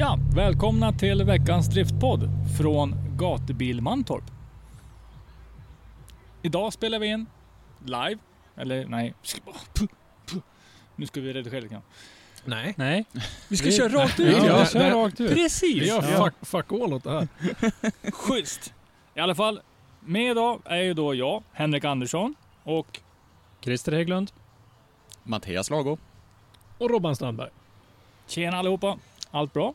Ja, välkomna till veckans driftpodd från Gatubil Mantorp. Idag spelar vi in live, eller nej, nu ska vi redigera lite grann. Nej. Nej, Vi ska Vi- köra rakt ut. Ja, Ja, vi kör rakt ut. Precis! Vi gör fuck, fuck all åt det här. Schysst! I alla fall, med idag är ju då jag, Henrik Andersson och Christer Hägglund. Mattias Lago. Och Robban Strandberg. tjena allihopa. Allt bra?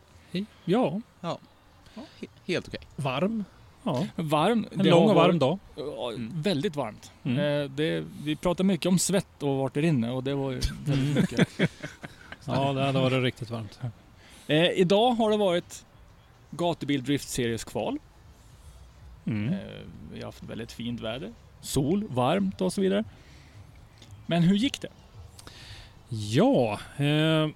Ja, He- helt okej. varm. Ja, Varm. en det lång och varm dag. Ja, Mm. Väldigt varmt. Mm. Eh, det, vi pratar mycket om svett och vart det rinner och det var ju väldigt mycket. Ja, det hade varit riktigt varmt. Eh, idag har det varit Gatubil Drift Series kval. Mm. Eh, vi har haft väldigt fint väder. Sol, varmt och så vidare. Men hur gick det? Ja, eh,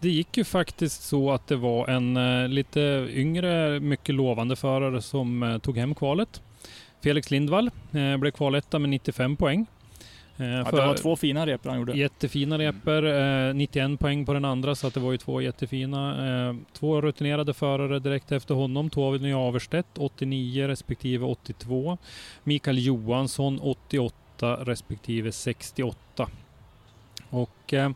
det gick ju faktiskt så att det var en eh, lite yngre, mycket lovande förare som eh, tog hem kvalet. Felix Lindvall eh, blev kvaletta med 95 poäng. Ja, det var två fina rep han gjorde. Jättefina reper, eh, 91 poäng på den andra så att det var ju två jättefina. Två rutinerade förare direkt efter honom. Tony Averstedt 89 respektive 82. Mikael Johansson 88 respektive 68. Och eh,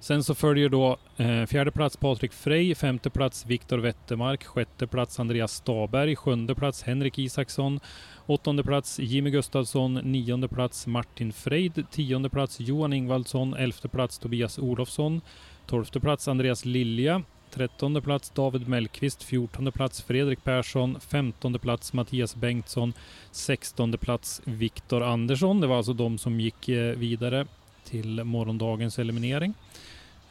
sen så följer då eh, fjärde plats Patrik Frey, femte plats Viktor Wettermark, sjätte plats Andreas Staberg, sjunde plats Henrik Isaksson, Åttonde plats Jimmy Gustafsson, nionde plats Martin Freid, tionde plats Johan Ingvaldsson, elfte plats Tobias Olofsson, tolfte plats Andreas Lilja, trettonde plats David Mellqvist, fjortonde plats Fredrik Persson, femtonde plats Mattias Bengtsson, sextonde plats Viktor Andersson. Det var alltså de som gick eh, vidare till morgondagens eliminering.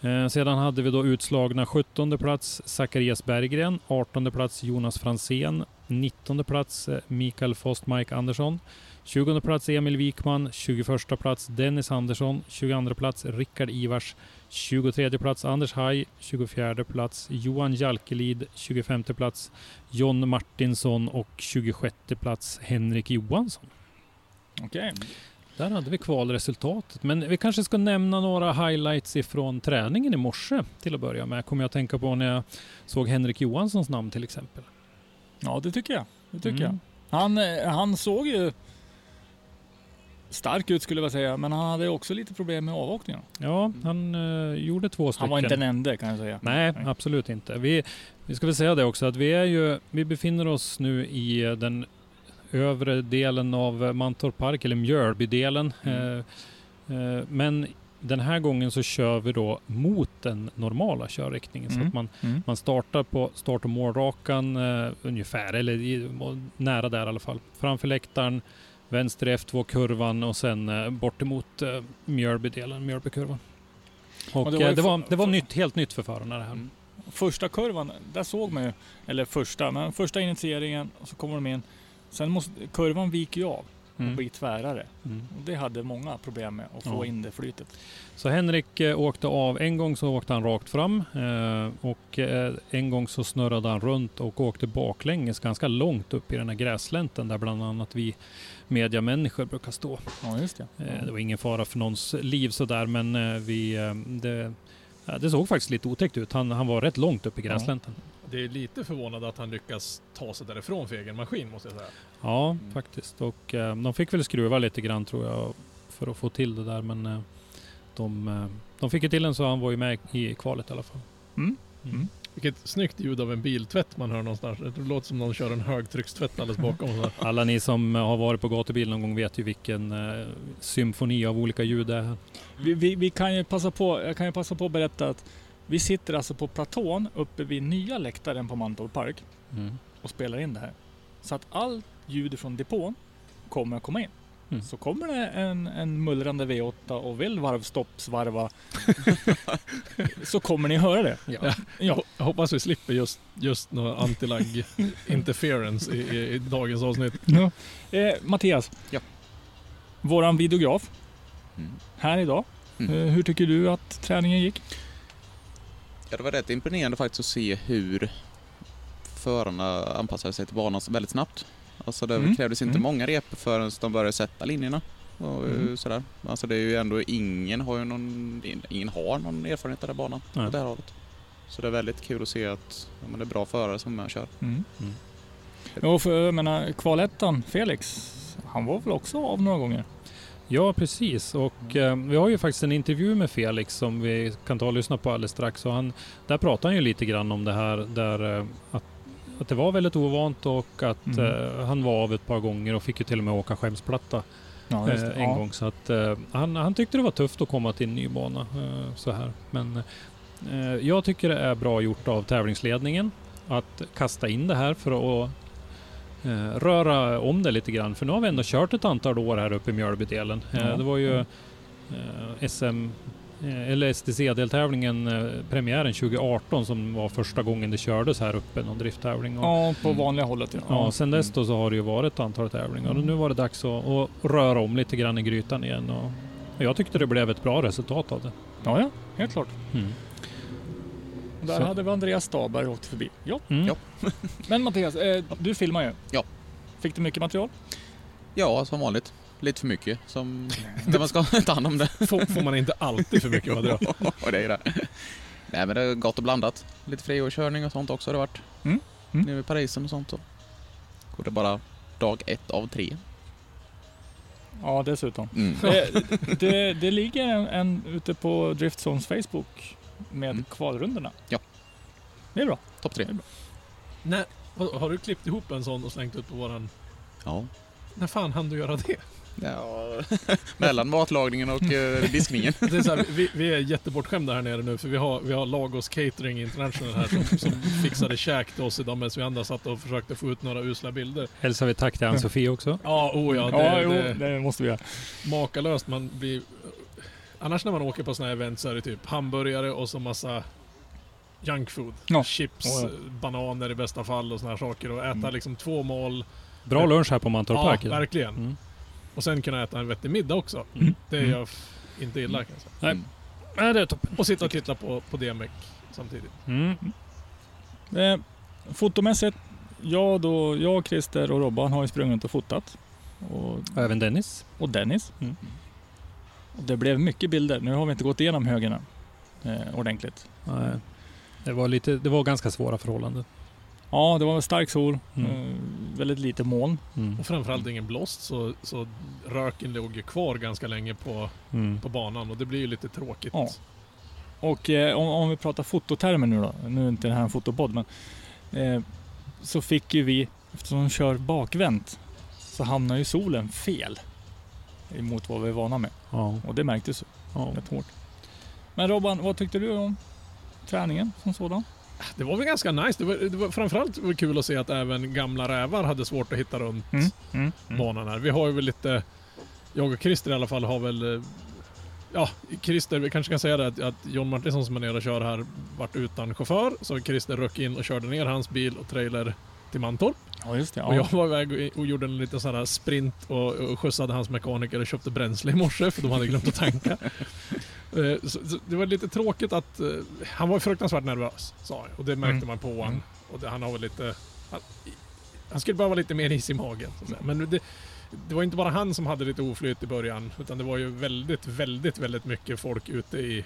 Eh, sedan hade vi då utslagna 17 plats Zacharias Berggren, 18 plats Jonas Fransén, 19 plats eh, Mikael Fost Mike Andersson, 20 plats Emil Wikman, 21 plats Dennis Andersson, 22 plats Rickard Ivars, 23 plats Anders Haj, 24 plats Johan Jalkelid, 25 plats John Martinsson och 26 plats Henrik Johansson. Okej. Där hade vi kvalresultatet. Men vi kanske ska nämna några highlights ifrån träningen i morse till att börja med. Kommer jag att tänka på när jag såg Henrik Johanssons namn till exempel. Ja, det tycker jag. Det tycker Mm. jag. Han, eh, han såg ju stark ut skulle jag säga, men han hade också lite problem med avåkningen. Ja, han eh, gjorde två stycken. Han var inte den enda kan jag säga. Nej, absolut inte. Vi, vi ska väl säga det också att vi är ju, vi befinner oss nu i den övre delen av Mantorp Park, eller Mjölbydelen. Mm. Eh, eh, men den här gången så kör vi då mot den normala körriktningen. Så Mm. att man, Mm. man startar på start och målrakan eh, ungefär, eller i, nära där i alla fall. Framför läktaren, vänster i F2-kurvan och sen eh, bort emot eh, Mjölbydelen, Mjölbykurvan. Och, Och det var, ju det, var, det var nytt, helt nytt för förarna det här. Mm. Första kurvan, där såg man ju, eller första, men första initieringen och så kommer de in. Sen måste, kurvan viker ju av. Mm. och bli tvärare. Mm. Och det hade många problem med att få Ja. in det flytet. Så Henrik eh, åkte av. En gång så åkte han rakt fram eh, och eh, en gång så snurrade han runt och åkte baklänges ganska långt upp i den här gräslänten där bland annat vi mediamänniskor brukar stå. Ja, just det. Eh, det var ingen fara för någons liv sådär men vi, det, ja, det såg faktiskt lite otäckt ut. Han, han var rätt långt upp i gräslänten. Det är lite förvånande att han lyckas ta sig därifrån för egen maskin måste jag säga. Ja, Mm. faktiskt. Och eh, de fick väl skruva lite grann tror jag för att få till det där. Men eh, de, eh, de fick ju till den så han var ju med i kvalet i alla fall. Mm. Mm. Vilket snyggt ljud av en biltvätt man hör någonstans. Det låter som någon kör en högtryckstvätt alldeles bakom. Alla ni som har varit på gatubil någon gång vet ju vilken eh, symfoni av olika ljud det är. Vi, vi, vi kan ju passa på, jag kan ju passa på att berätta att vi sitter alltså på platån uppe vid nya läktaren på Mantorp Park Mm. och spelar in det här. Så att allt ljud från depån kommer att komma in. Mm. Så kommer det en, en mullrande V8 och vill varvstoppsvarva så kommer ni höra det. Ja. Ja. Jag hoppas vi slipper just, just någon antilag interference i, i, i dagens avsnitt. Eh, Mattias. Ja. Våran videograf Mm. här idag. Mm. Eh, hur tycker du att träningen gick? Ja, det var rätt imponerande faktiskt att se hur förarna anpassade sig till banan väldigt snabbt. Alltså det Mm. krävdes inte Mm. många rep förrän de började sätta linjerna. Och eh, Mm. sådär. Alltså det är ju ändå ingen har ju någon, ingen har någon erfarenhet av den banan Nej. åt det här hållet. Så det är väldigt kul att se att ja, men det är bra förare som är med och kör. Mm. Mm. Jo, för jag menar kvalettan, Felix, han var väl också av några gånger? Ja, precis. Och eh, vi har ju faktiskt en intervju med Felix som vi kan ta och lyssna på alldeles strax. Och han, där pratar han ju lite grann om det här där, eh, att, att det var väldigt ovant och att Mm. eh, han var av ett par gånger och fick ju till och med åka skämsplatta Ja, eh, en ja. gång. Så att, eh, han, han tyckte det var tufft att komma till en ny bana eh, så här. Men eh, jag tycker det är bra gjort av tävlingsledningen att kasta in det här för att eh, röra om det lite grann. För nu har vi ändå kört ett antal år här uppe i Mjölbydelen. Ja. det var ju SM eh, eller STC-deltävlingen, eh, premiären 2018 som var första gången det kördes här uppe, någon drifttävling. Och, Ja, på Mm. vanliga hållet. Ja. Ja, sen dess då så har det ju varit ett antal tävlingar och nu var det dags att, att röra om lite grann i grytan igen. Och och jag tyckte det blev ett bra resultat av det. ja, ja, helt klart. Mm. Och Där Så- hade vi Andreas Staberg åkt förbi. Ja. Mm. Ja. Men Mattias, eh, du filmar ju. Ja. Fick du mycket material? Ja, som vanligt. Lite för mycket som, där man ska ta hand om det. Får, får man inte alltid för mycket material? och det är det. Nej men det är gott och blandat. Lite friårskörning och sånt också har det varit. Mm. Mm. Nere i Parisen och sånt. Så. Och det bara dag ett av tre. Ja, dessutom. Mm. det, det, det ligger en, en ute på Driftzones Facebook med Mm. kvalrundorna. Ja. Det är bra. Topp tre. Nej, har du klippt ihop en sån och slängt ut på våran... Ja. När fan hann du göra det? Ja. Mellan matlagningen och eh, diskningen. det är så här, vi, vi är jättebortskämda här nere nu för vi har, vi har Lagos Catering International här som, som fixade käk till oss idag medan vi andra satt och försökte få ut några usla bilder. Hälsar vi tack till Ann-Sofie också. Ja, oh ja. Det, ja, jo, det, det måste vi göra. makalöst. Man blir... Annars när man åker på såna här event så är det typ hamburgare och så massa junk food. Ja. Chips, Ja, ja. bananer i bästa fall och såna här saker. Och äta Mm. liksom två mål. Bra lunch här på Mantorp Ja, Park. idag. verkligen. Mm. Och sen kunna äta en vettig middag också. Mm. Det är Mm. jag inte illa kan jag säga. Nej. Mm. Nej, det är toppen. Och sitta och titta på, på DMX samtidigt. Mm. Eh, fotomässigt, jag, då, jag, Christer och Robban har ju sprungit runt och fotat. Och, även Dennis. och Dennis. Mm. Och det blev mycket bilder. Nu har vi inte gått igenom högerna eh, ordentligt. Nej. Det var, lite, det var ganska svåra förhållanden. Ja, det var stark sol, Mm. eh, väldigt lite moln. Mm. Och framförallt ingen blåst så, så röken låg ju kvar ganska länge på, Mm. på banan och det blir ju lite tråkigt. Ja. Och eh, om, om vi pratar fototermer nu då, nu är inte det här en fotopodd men eh, så fick ju vi, eftersom de kör bakvänt, så hamnar ju solen fel emot vad vi är vana med. Ja. Och det märktes ju Ja. rätt hårt. Men Robban, vad tyckte du om träningen som sådan? Det var väl ganska nice. Det var, det var framförallt var kul att se att även gamla rävar hade svårt att hitta runt Mm. banan här. Vi har ju väl lite, jag och Christer i alla fall har väl eh, Ja, Christer, vi kanske kan säga det att, att John Martinsson som är nere och kör här vart utan chaufför. Så Christer rök in och körde ner hans bil och trailer till Mantorp. Ja, just det. Och Ja. jag var iväg och- och gjorde en liten sån här sprint och, och skjutsade hans mekaniker och köpte bränsle i morse för de hade glömt att tanka. Eh, så, så det var lite tråkigt att... eh, han var fruktansvärt nervös, sa han. Och det märkte Mm. man på honom. Mm. Och det, han har väl lite... Han, han skulle behöva lite mer is i magen. Men det, det var inte bara han som hade lite oflyt i början. Utan det var ju väldigt, väldigt, väldigt mycket folk ute i,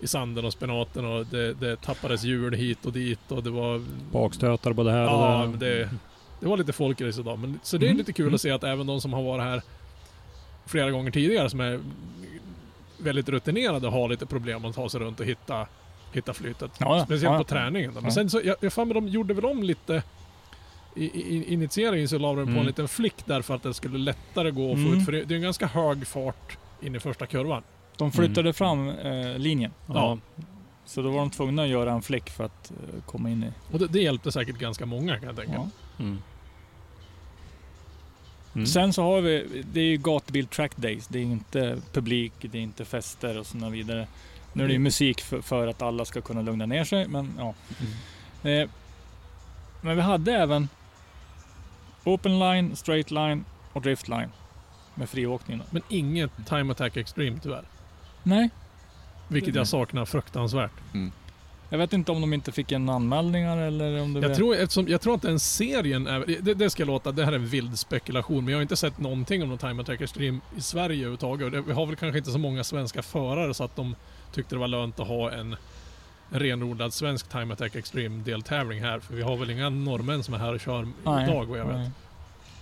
i sanden och spenaten. Och det, det tappades hjul hit och dit. Och det var Bakstötar både här och Ja, där. det, det var lite folkrace idag. Men, så det är Mm. lite kul att se att även de som har varit här flera gånger tidigare som är väldigt rutinerade har lite problem att ta sig runt och hitta, hitta flytet. Ja, ja. Speciellt Ja, på träningen. Men sen så, jag, jag fan, de gjorde väl om lite i, i initieringen så la de på Mm. en liten flick där för att det skulle lättare gå att få Mm. ut. För det, det är en ganska hög fart in i första kurvan. De flyttade fram eh, linjen. Ja. Så då var de tvungna att göra en fläck för att eh, komma in i... Och det, det hjälpte säkert ganska många kan jag tänka. Ja. Mm. Mm. Sen så har vi, det är ju gatubil track days. Det är inte publik, det är inte fester och så vidare. Nu är det ju musik för, för att alla ska kunna lugna ner sig, men ja. Mm. Eh, men vi hade även open line, straight line och drift line med friåkning. då. Men inget Time Attack Extreme tyvärr. Nej, Vilket Nej. jag saknar fruktansvärt. jag vet inte om de inte fick en anmälningar eller om det Jag var- tror, eftersom, jag tror att den serien är... Det, det ska låta... Det här är en vild spekulation, men jag har inte sett någonting om någon Time Attack Extreme i Sverige överhuvudtaget. Och det- Vi har väl kanske inte så många svenska förare så att de tyckte det var lönt att ha en, en renodlad svensk Time Attack Extreme-deltävling här. För vi har väl inga norrmän som är här och kör Nej, idag vad jag vet.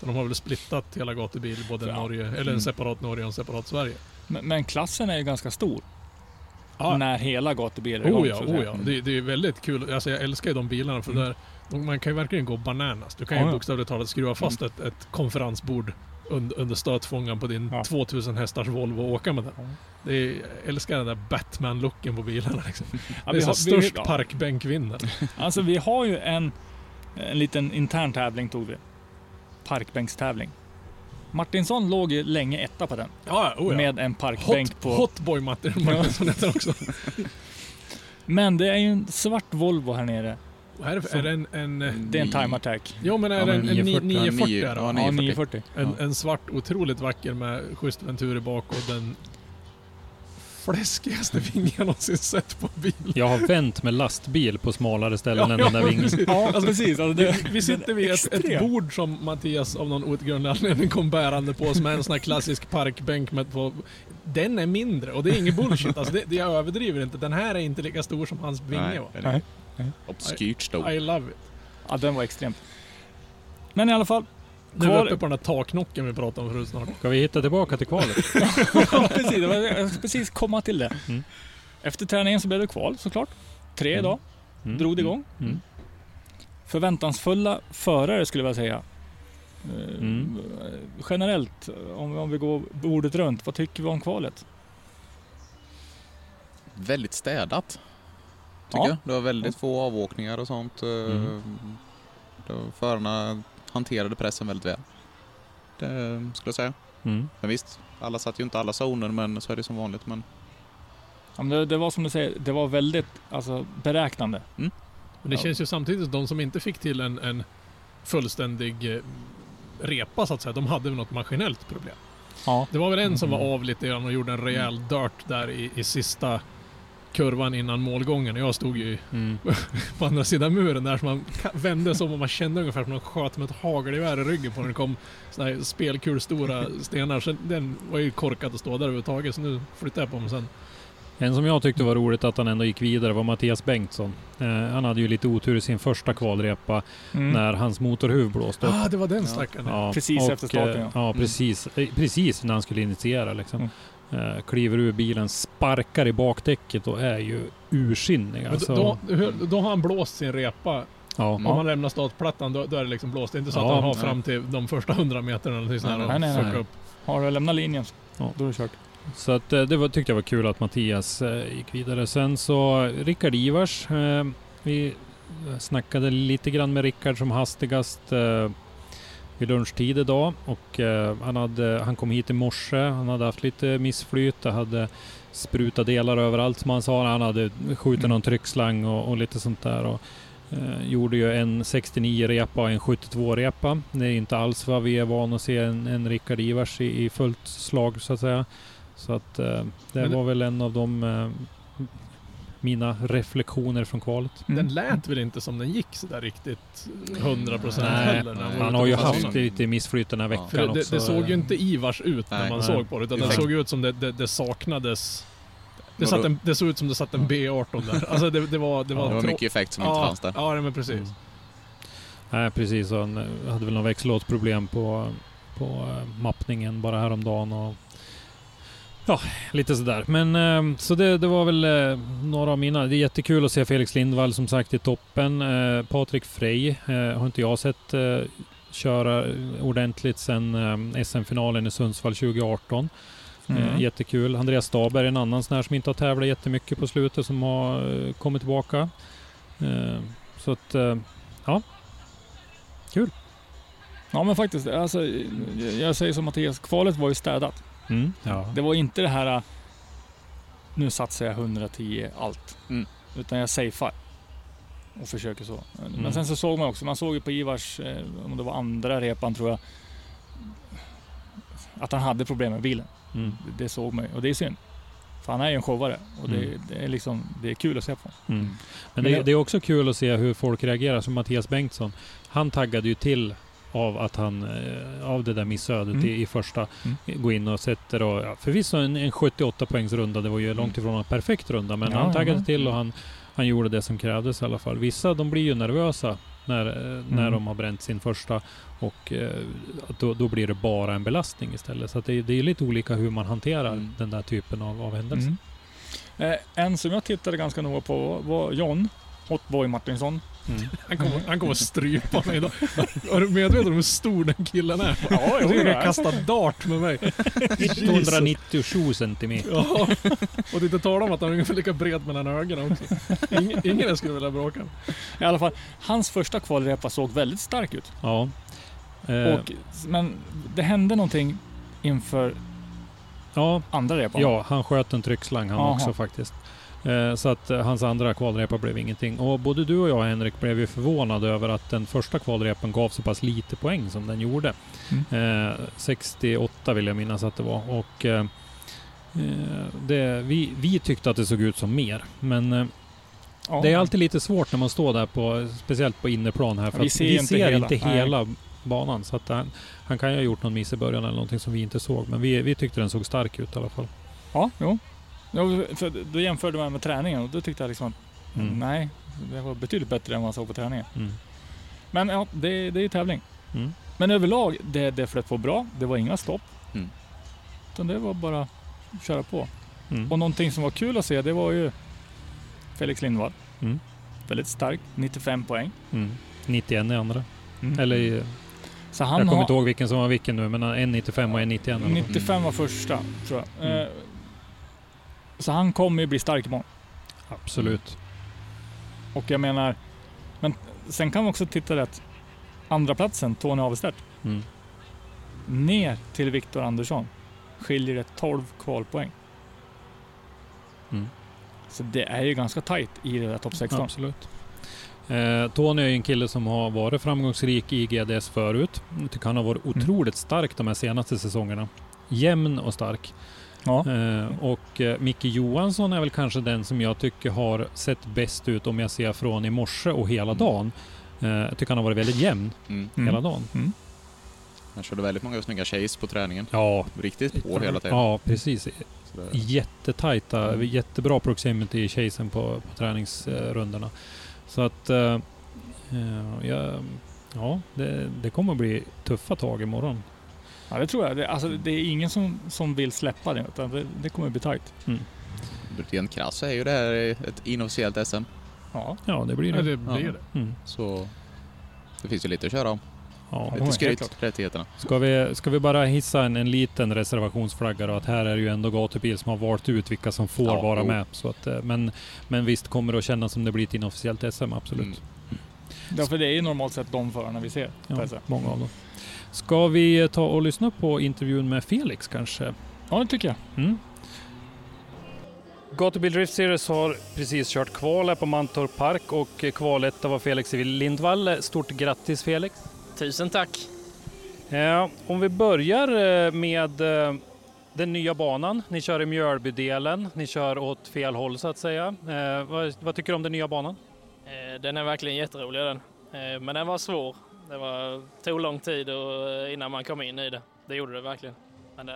De har väl splittat hela gatubil, både Ja. Norge, eller Mm. en separat Norge och en separat Sverige. Men, men klassen är ju ganska stor. Ja. När hela gatubilen är igång. Oh ja, oh säga. ja. Det, det är väldigt kul. Alltså jag älskar ju de bilarna för Mm. där, de, man kan ju verkligen gå bananas. Du kan ju Ja, ja. bokstavligt talat skruva fast ett, ett konferensbord under, under stötfångaren på din Ja. 2000 hästars Volvo och åka med den. Det är, jag älskar den där Batman-looken på bilarna liksom. Ja, det är så har- störst vi- parkbänk vinner. Alltså vi har ju en, en liten intern tävling tog vi. Parkbänkstävling. Martinsson låg ju länge etta på den. Ja, oh ja. Med en parkbänk Hot, på... Hotboy Martin Martinsson heter också. Men det är ju en svart Volvo här nere. Vad är är det en... en eh, Det är en time attack. jo men är Ja, det en, men en 940, 940 ja, är det, ja, va? Ja, 940. 940. En, en svart, otroligt vacker med schysst venturi bak och den fläskigaste vingen jag någonsin sett på en bil. Jag har vänt med lastbil på smalare ställen än Ja, den där ja, vingen. Ja, precis. Alltså det, Vi, vi sitter vid ett, ett bord som Mattias av någon outgrundlig anledning kom bärande på som är en sån här klassisk parkbänk med på... Den är mindre och det är inget bullshit. Alltså det, det jag överdriver inte. Den här är inte lika stor som hans vinge Nej, var. Nej. obskyrt stor. I love it. Ja, den var extremt. Men i alla fall. Nu är vi uppe på den där taknocken vi pratade om förut snart. Ska vi hitta tillbaka till kvalet? ja, precis. Var, jag ska precis komma till det. Mm. Efter träningen så blev det kval såklart. Tre Mm. idag. Mm. Drog det igång. Mm. Förväntansfulla förare skulle jag säga. Eh, Mm. Generellt, om, om vi går bordet runt, vad tycker vi om kvalet? Väldigt städat. Tycker Ja. jag. Det var väldigt få avåkningar och sånt. Eh, Mm. Förarna hanterade pressen väldigt väl. Det skulle jag säga. Mm. Men visst, alla satt ju inte alla zoner men så är det som vanligt. Men Ja, men det, det var som du säger, det var väldigt alltså, beräknande. Men det Ja. känns ju samtidigt, de som inte fick till en, en fullständig eh, repa så att säga, de hade något maskinellt problem. Ja. Det var väl en som var Mm. av lite grann och gjorde en rejäl dirt där i, i sista kurvan innan målgången. Jag stod ju Mm. på andra sidan muren där så man vände som om man kände ungefär som man sköt med ett hagelgevär i ryggen på när det kom såna här spelkulstora stenar. Så den var ju korkad att stå där överhuvudtaget så nu flyttade jag på mig sen. En som jag tyckte var roligt att han ändå gick vidare var Mattias Bengtsson. Eh, han hade ju lite otur i sin första kvalrepa Mm. när hans motorhuv blåste upp. Ah, det var den Ja. stackaren. Ja, Precis efter starten, eh, ja. Ja, precis, eh, precis när han skulle initiera liksom. Eh, kliver ur bilen, sparkar i bakdäcket och är ju ursinnig. Men Alltså. då, då, då har han blåst sin repa. ja. Om man lämnar startplattan då, då är det liksom blåst. Det är inte så att Ja, han har nej. fram till de första hundra meterna eller någonting sånt här Nej, och nej, nej, nej. upp. Har du lämnat linjen, Ja. då är det kört. Så att, eh, det var, tyckte jag var kul att Mattias eh, gick vidare. Sen så Rickard Ivars. Eh, vi snackade lite grann med Rickard som hastigast eh, vid lunchtid idag. Och, eh, han, hade, han kom hit i morse. Han hade haft lite missflyt. Det hade sprutat delar överallt som han sa. Han hade skjutit Mm. någon tryckslang och, och lite sånt där. Och, Eh, gjorde ju en 69 repa och en 72 repa. Det är inte alls vad vi är vana att se en, en Rickard Ivars i, i fullt slag så att säga. Så att eh, det Men var väl en av de eh, mina reflektioner från kvalet. Mm. Den lät väl inte som den gick sådär riktigt 100% Nej, heller. när var han har ju haft lite missflyt den här Ja. veckan För det, också. det såg ju inte Ivars ut när Nej. man Nej. såg på det, utan det såg ut som det, det, det saknades... Det, Ja, satt en, det såg ut som det satt en B18 där. Alltså det, det var... Det var, Det var mycket effekt som ja, inte fanns där. Ja, nej, men precis. Mm. Nej precis, han hade väl någon växellådsproblem på, på eh, mappningen bara häromdagen och Ja, lite sådär. Men eh, så det, det var väl eh, några av mina. Det är jättekul att se Felix Lindvall som sagt i toppen. Eh, Patrik Frey har inte jag sett köra ordentligt sedan SM-finalen i Sundsvall 2018. Mm. Jättekul. Andreas Staberg är en annan sån här som inte har tävlat jättemycket på slutet som har kommit tillbaka. Så att, ja. Ja men faktiskt, alltså, jag- jag säger som Mattias, kvalet var ju städat. Mm, ja. Det var inte det här, nu satsar jag 110 allt. Mm. Utan jag safear. Och försöker så. Men Mm. sen så såg man också, man såg ju på Ivars, eh, om det var andra repan tror jag, att han hade problem med bilen. Mm, Det, det såg man ju och det är synd. För han är ju en showare och det, Mm. det är liksom, det är kul att se på. mm. Men Men det, det är också kul att se hur folk reagerar. Som Mattias Bengtsson. Han taggade ju till av att han, eh, av det där missödet Mm. i, i första, Mm. gå in och sätter och, ja, förvisso en, en 78 poängs runda. Det var ju långt ifrån en perfekt runda, men Ja, han taggade ja. till och han, han gjorde det som krävdes i alla fall. Vissa de blir ju nervösa när, eh, när Mm. de har bränt sin första och eh, då, då blir det bara en belastning istället. Så det, det är lite olika hur man hanterar Mm. den där typen av, av händelser. Mm. Eh, en som jag tittade ganska noga på var John Hotboy Martinsson. Mm. Han kommer, han kommer strypa mig idag. Är du medveten om hur stor den killen är? Ja, Jag jo, det är. kastar dart med mig. 197 centimeter. Ja, och inte tala om att han är ungefär lika bred mellan ögonen också. Ingen, ingen jag skulle vilja bråka. I alla fall, hans första kvalrepa såg väldigt stark ut. Ja. Eh, Och, men det hände någonting inför ja, andra repan. ja, han sköt en tryckslang han Aha. också faktiskt. Eh, så att eh, hans andra kvalrepa blev ingenting. Och både du och jag Henrik blev ju förvånade över att den första kvalrepan gav så pass lite poäng som den gjorde. Eh, 68 vill jag minnas att det var. Och eh, eh, det, vi, vi tyckte att det såg ut som mer. Men eh, Ja. det är alltid lite svårt när man står där på, speciellt på innerplan här. För Vi ser vi inte ser hela. inte Nej. hela banan. Så att han, han kan ju ha gjort någon miss i början eller någonting som vi inte såg. Men vi, vi tyckte den såg stark ut i alla fall. Ja, jo. Jo för då jämförde man med träningen och då tyckte jag liksom att Mm. nej, det var betydligt bättre än vad man såg på träningen. Mm. Men ja, det, det är ju tävling. Mm. Men överlag, det, det flöt på bra. Det var inga stopp. Mm. Utan det var bara att köra på. Mm. Och någonting som var kul att se, det var ju Felix Lindvall. Mm. Väldigt stark, 95 poäng. Mm. 91 i andra. Mm. Eller i- Så jag han kommer har, inte ihåg vilken som var vilken nu, men en 95 och en 91. i alla fall. 95 var första, tror jag. Mm. Så han kommer ju bli stark imorgon. Absolut. Och jag menar, men sen kan man också titta rätt. Andra platsen Tony Avestedt, Mm. ner till Viktor Andersson skiljer det 12 kvalpoäng. Mm. Så det är ju ganska tajt i det där topp 16. Absolut. Eh, Tony är ju en kille som har varit framgångsrik i GDS förut. Jag tycker han har varit Mm. otroligt stark de här senaste säsongerna. Jämn och stark. Ja. Eh, och eh, Micke Johansson är väl kanske den som jag tycker har sett bäst ut om jag ser från i morse och hela Mm. dagen. Eh, jag tycker han har varit väldigt jämn Mm. Mm. hela dagen. Mm. Han körde väldigt många snygga chase på träningen. Ja, Riktigt på hela tiden. ja precis. Jättetajta, Mm. jättebra proximity i chasen på, på träningsrundorna. Så att ja, ja det, det kommer att bli tuffa tag imorgon. Ja, det tror jag. Det, alltså, det är ingen som, som vill släppa det, utan det, det kommer bli tajt. rent krasst är ju det här ett inofficiellt SM. Ja. Ja, det blir Ja, det. det blir Ja. det. Mm. Så det finns ju lite att köra om. Ja. Ja, Lite skryt, rättigheterna. Ska, vi, ska vi bara hissa en, en liten reservationsflagga då? Att här är det ju ändå gatubil som har valt ut vilka som får Ja, vara jo. med. Så att, eh, men, men visst kommer det att kännas som det blir ett inofficiellt SM, absolut. Mm. Därför det är ju normalt sett de förarna vi ser. Ja, många av dem. Ska vi ta och lyssna på intervjun med Felix kanske? Ja, det tycker jag. Mm. Gatubil Drift Series har precis kört kval här på Mantorp Park och kvaletta var Felix Lindvall. Stort grattis Felix! Tusen tack! Eh, om vi börjar eh, med eh, den nya banan. Ni kör i Mjölbydelen. Ni kör åt fel håll så att säga. Eh, vad, vad, tycker du om den nya banan? Eh, den är verkligen jätterolig den. Eh, men den var svår. Det var, tog lång tid och, innan man kom in i det. Det gjorde det verkligen. Den,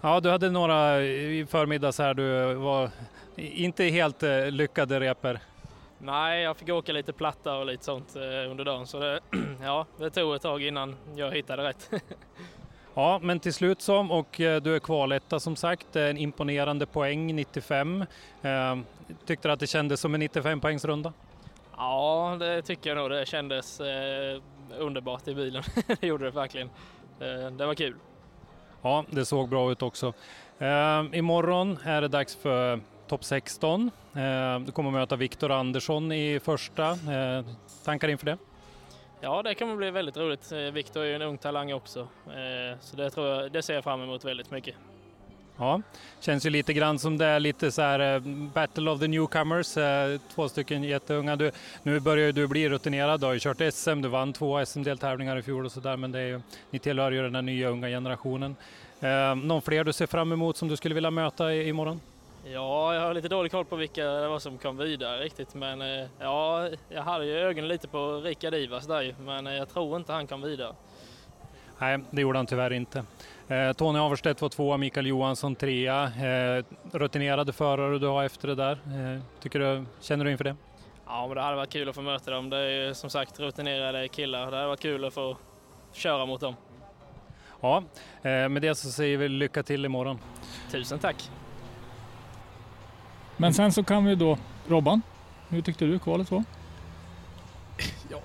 Ja, du hade några i förmiddags här, du var inte helt eh, lyckade reper. Nej, jag fick åka lite platta och lite sånt eh, under dagen så det, ja, det tog ett tag innan jag hittade rätt. ja, men till slut som och eh, du är kvaletta som sagt, en imponerande poäng 95. Tyckte du att det kändes som en 95 poängsrunda? Ja, det tycker jag nog. Det kändes underbart i bilen. det gjorde det verkligen. Det var kul. Ja, det såg bra ut också. Eh, imorgon är det dags för topp 16. Eh, du kommer möta Viktor Andersson i första. Eh, tankar inför det? Ja, det kommer bli väldigt roligt. Eh, Viktor är ju en ung talang också, eh, så det, tror jag, det ser jag fram emot väldigt mycket. Ja, känns ju lite grann som det är lite så här eh, Battle of the Newcomers, två stycken jätteunga. Du, nu börjar du bli rutinerad, du har ju kört SM, du vann två SM-deltävlingar i fjol och sådär, men det är ju, ni tillhör ju den här nya unga generationen. Eh, någon fler du ser fram emot som du skulle vilja möta i, imorgon? Ja, jag har lite dålig koll på vilka det var som kom vidare riktigt, men eh, ja, jag hade ju ögonen lite på Rickard Ivas där men jag tror inte han kom vidare. Nej, det gjorde han tyvärr inte. Eh, Tony Averstedt var tvåa, Mikael Johansson trea. Eh, rutinerade förare du har efter det där. Eh, tycker du, känner du inför det? Ja, men det hade varit kul att få möta dem. Det är ju som sagt rutinerade killar. Det hade varit kul att få köra mot dem. Ja, med det så säger vi lycka till imorgon. Tusen tack! Men sen så kan vi då, Robban, hur tyckte du kvalet var?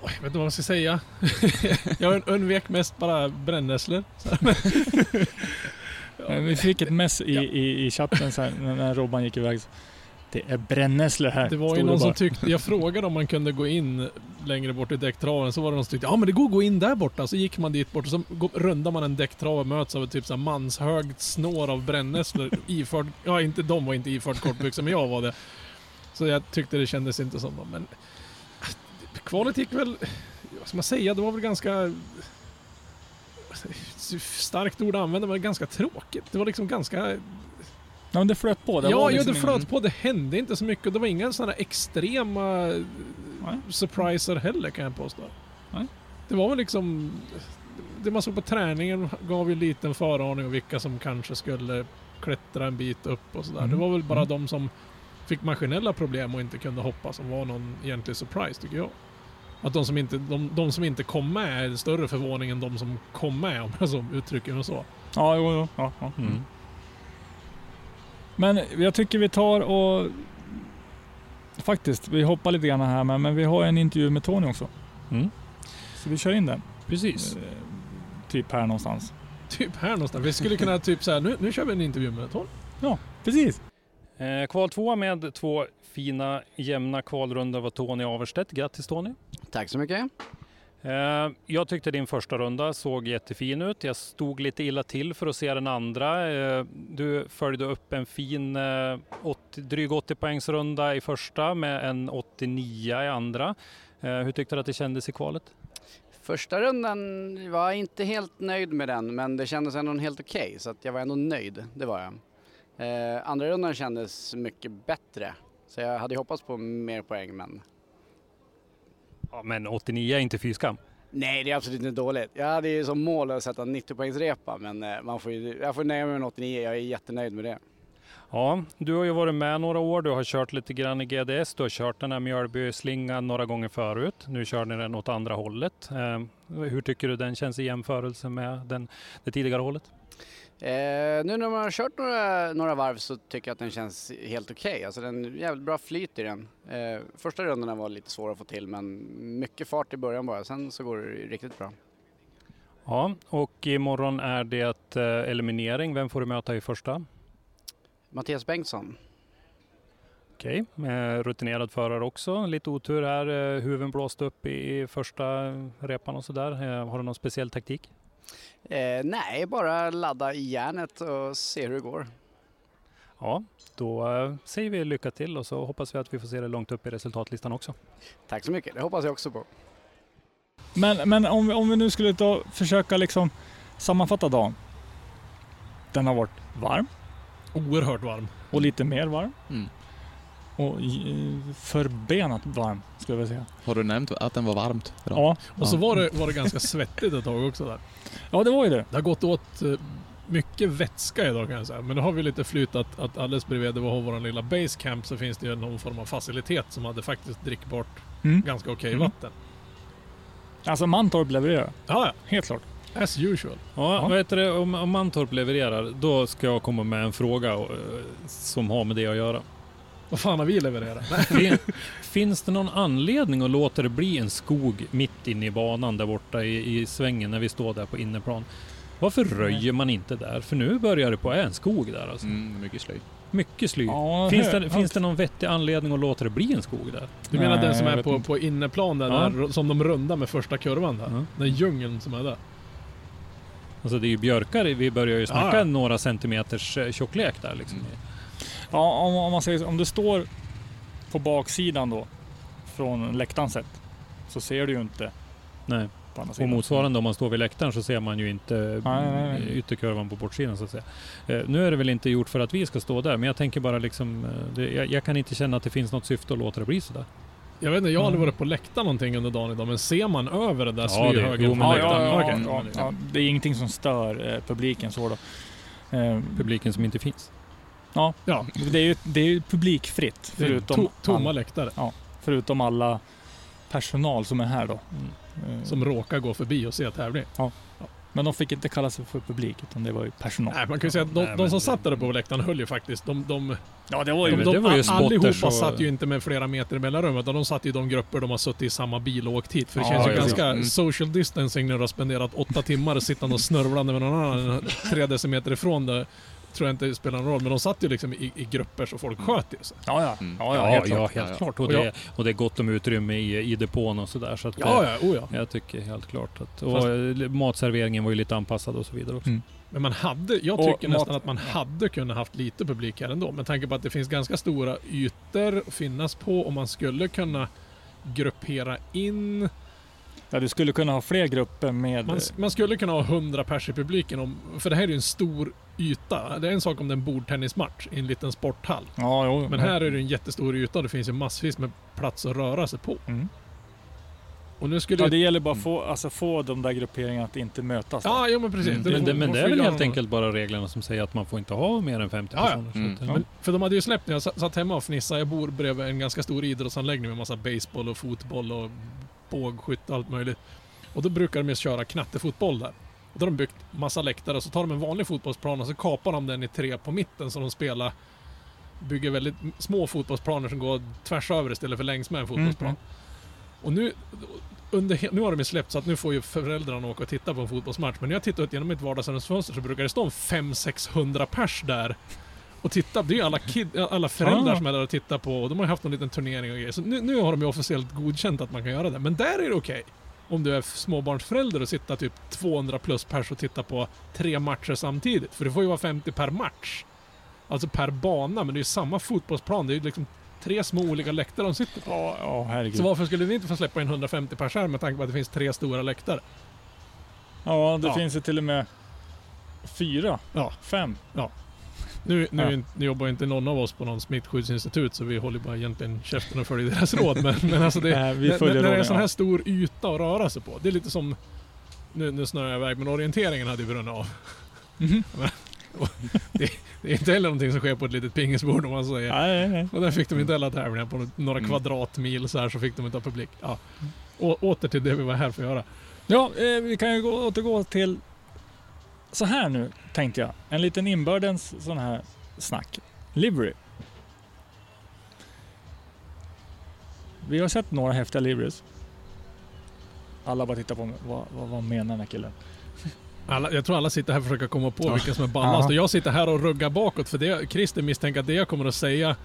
Ja, jag vet inte vad man ska säga. jag undvek mest bara brännässlor. ja. Vi fick ett mess i, i, i chatten sen när Robban gick iväg. Det är brännässlor här. Det var ju någon som tyckte, jag frågade om man kunde gå in längre bort i däcktraven, så var det någon som tyckte ja men det går att gå in där borta. Så gick man dit bort och så rundar man en däcktrav och möts av ett typ så manshögt snår av brännässlor iförd, ja inte de var inte iförd kortbyxor men jag var det. Så jag tyckte det kändes inte som. Men kvalet gick väl, vad ska man säga, det var väl ganska starkt ord att använda, men ganska tråkigt. Det var liksom ganska Ja, men det flöt på. Det ja, liksom det flöt ingen... på. Det hände inte så mycket. Det var inga sådana extrema Nej. surpriser heller kan jag påstå. Nej. Det var väl liksom... Det man såg på träningen gav ju liten föraning om vilka som kanske skulle klättra en bit upp och sådär. Mm. Det var väl bara mm. de som fick maskinella problem och inte kunde hoppa som var någon egentlig surprise tycker jag. Att de som inte, de, de som inte kom med är större förvåning än de som kom med om jag så uttrycker mig så. Ja, jo, jo. Ja, ja. Mm. Men jag tycker vi tar och faktiskt, vi hoppar lite grann här med, men vi har en intervju med Tony också. Mm. Så vi kör in den. Precis. Eh, typ här någonstans. Typ här någonstans. Vi skulle kunna typ säga nu, nu kör vi en intervju med Tony. Ja, precis. Eh, kval två med två fina jämna kvalrundor var Tony Averstedt. Grattis Tony! Tack så mycket! Eh, jag tyckte din första runda såg jättefin ut. Jag stod lite illa till för att se den andra. Eh, du följde upp en fin 80, eh, dryg 80 poängsrunda i första med en 89 i andra. Hur tyckte du att det kändes i kvalet? Första rundan var jag inte helt nöjd med den men det kändes ändå helt okej okay, så att jag var ändå nöjd, det var jag. andra rundan kändes mycket bättre så jag hade hoppats på mer poäng men Ja, men 89 är inte fy skam. Nej, det är absolut inte dåligt. Jag hade ju som mål att sätta 90 poängs repa, men eh, man får ju, jag får nöja mig med 89. Jag är jättenöjd med det. Ja, du har ju varit med några år. Du har kört lite grann i GDS. Du har kört den här Mjölby-slingan några gånger förut. Nu kör ni den åt andra hållet. Eh, hur tycker du den känns i jämförelse med den, det tidigare hållet? Eh, nu när man har kört några, några varv så tycker jag att den känns helt okej. Okay. Alltså den är jävligt bra flyt i den. Eh, första rundorna var lite svåra att få till men mycket fart i början bara. Sen så går det riktigt bra. Ja, och imorgon är det eh, eliminering. Vem får du möta i första? Mattias Bengtsson. Okej, okay. rutinerad förare också. Lite otur här. Eh, huven blåste upp i första repan och sådär. Eh, har du någon speciell taktik? Eh, nej, bara ladda i järnet och se hur det går. Ja, då eh, säger vi lycka till och så hoppas vi att vi får se det långt upp i resultatlistan också. Tack så mycket, det hoppas jag också på. Men, men om, vi- om vi nu skulle ta, försöka liksom sammanfatta dagen. Den har varit varm Oerhört varm. och lite mer varm. Mm. Och förbenat varm skulle jag vilja säga. Har du nämnt att den var varmt idag? Ja, Och så var det, var det ganska svettigt ett tag också där. ja, det var ju det. Det har gått åt eh, mycket vätska idag kan jag säga. Men då har vi lite flyt att, att alldeles bredvid där vi har vår lilla basecamp så finns det ju någon form av facilitet som hade faktiskt drickbart Mm. ganska okej Mm. vatten. Alltså Mantorp levererar. Ja, ja. Helt klart. As usual. Ja, Ja. Heter det? Om, om Mantorp levererar, då ska jag komma med en fråga eh, som har med det att göra. Vad fan har vi levererat? Fin, finns det någon anledning att låta det bli en skog mitt inne i banan där borta i, i svängen när vi står där på inneplan? Varför röjer man inte där? För nu börjar det på en skog där alltså. Mm, mycket slöjd. Mycket sly. Ja, finns, det, finns det någon vettig anledning att låta det bli en skog där? Du menar Nej, den som är på, på inneplan där, Ja. där, som de rundar med första kurvan där? Ja. Den djungeln som är där. Alltså det är ju björkar, vi börjar ju snacka Ja, ja. några centimeters eh, tjocklek där liksom. Mm. Ja, om, om man säger så, om du står på baksidan då från läktaren sett så ser du ju inte Nej. på andra Och motsvarande om man står vid läktaren så ser man ju inte Nej, nej, nej. eh, ytterkurvan på bortsidan så att säga. Eh, nu är det väl inte gjort för att vi ska stå där, men jag tänker bara liksom, eh, det, jag, jag kan inte känna att det finns något syfte att låta det bli sådär. Jag vet inte, jag har aldrig Mm. varit på läktaren någonting under dagen idag, men ser man över den där Ja, det- slyhögen jo, Ja, det- ja, ja, Det är ingenting som stör eh, publiken så då. Eh, Publiken som inte finns. Ja, det är ju det är ju publikfritt det är förutom, to tomma all, läktare förutom alla personal som är här då. Eh, som råkar gå förbi och se tävling. Men de fick inte kalla sig för publik utan det var ju personal. Nej, man kan ju säga att de, Nej, de som det- satt där på läktaren höll ju faktiskt, de, de, Ja det var de, ju... de, det var ju allihopa och- satt ju inte med flera meter mellan rum, utan de satt i de grupper de har suttit i samma bil och åkt hit. För det Ja, känns ju ja, ganska ja. Mm. social distancing när du har spenderat åtta timmar sittande och snörvlande med någon annan tre decimeter ifrån det. Tror jag inte spelar någon roll, men de satt ju liksom i, i grupper så folk sköt ju sig. Ja ja. Mm. ja, ja, Ja, helt ja, klart. helt Ja, ja. klart. Och, Och det, och det är gott om utrymme i, i depån och sådär. Så Ja, ja, oh ja. Jag tycker helt klart att... Och Fast- matserveringen var ju lite anpassad och så vidare också. Mm. Men man hade, jag Och tycker mat- nästan att man hade kunnat haft lite publik här ändå. Med tanke på att det finns ganska stora ytor att finnas på och man skulle kunna gruppera in. Ja, du skulle kunna ha fler grupper med... Man, man skulle kunna ha 100 pers i publiken. Om, för det här är ju en stor yta. Det är en sak om det är en bordtennismatch i en liten sporthall. Ja, jo. Men här är det en jättestor yta och det finns ju massvis med plats att röra sig på. Mm. Och nu skulle Ja, det gäller bara att få, alltså, få de där grupperingarna att inte mötas. då. Ja, jo, men precis. Mm. Det- Men, det, men det är väl helt enkelt bara reglerna som säger att man får inte ha mer än 50 Ja, ja. personer. så Mm. eh, Men, för de hade ju släppt när jag satt satt hemma och fnissade. Jag bor bredvid en ganska stor idrottsanläggning med massa baseball och fotboll och bågskytte och allt möjligt. Och då brukar de ju köra knattefotboll där. Och då har de byggt massa läktare och så tar de en vanlig fotbollsplan och så kapar de den i tre på mitten så de spelar bygger väldigt små fotbollsplaner som går tvärs över istället för längs med en fotbollsplan. Mm, Och nu, under, nu har de ju släppt så att nu får ju föräldrarna åka och titta på en fotbollsmatch. Men när jag tittar ut genom mitt vardagsrumsfönster så brukar det stå en 500-600 pers där och titta. Det är ju alla, kid, alla föräldrar Ah. som är där och tittar på och de har ju haft någon liten turnering och grejer. Så nu, nu har de ju officiellt godkänt att man kan göra det. Men där är det okej. Om du är småbarnsförälder och sitta typ 200 plus pers och titta på tre matcher samtidigt. För det får ju vara 50 per match. Alltså per bana, men det är ju samma fotbollsplan. Det är ju liksom tre små olika läktare de sitter på. Ja, ja herregud. Så varför skulle vi inte få släppa in 150 pers här med tanke på att det finns tre stora läktare? Ja, det Ja. finns ju till och med fyra, Ja. fem. Nu, nu, Ja. nu jobbar inte någon av oss på någon smittskyddsinstitut så vi håller bara egentligen käften och följer deras råd. Men, men alltså det, Nej, vi när, när det är en sån här stor yta att röra sig på. Det är lite som, nu, nu snöar jag iväg, men orienteringen hade ju brunnit av. Mhm. Det är inte heller någonting som sker på ett litet pingisbord om man säger. Nej, nej. Och där fick de inte heller tävlingar på några Mm. kvadratmil så här så fick de inte ha publik. Ja. Å, åter till det vi var här för att göra. Ja, eh, vi kan ju gå, återgå till så här nu, tänkte jag. En liten inbördens sån här snack. Livery. Vi har sett några häftiga liveries. Alla bara tittar på mig. Vad, vad, vad menar den här killen? Alla, jag tror alla sitter här och försöker komma på Ja. vilka som är ballast. Och jag sitter här och ruggar bakåt för det, Christer misstänker att det jag kommer att säga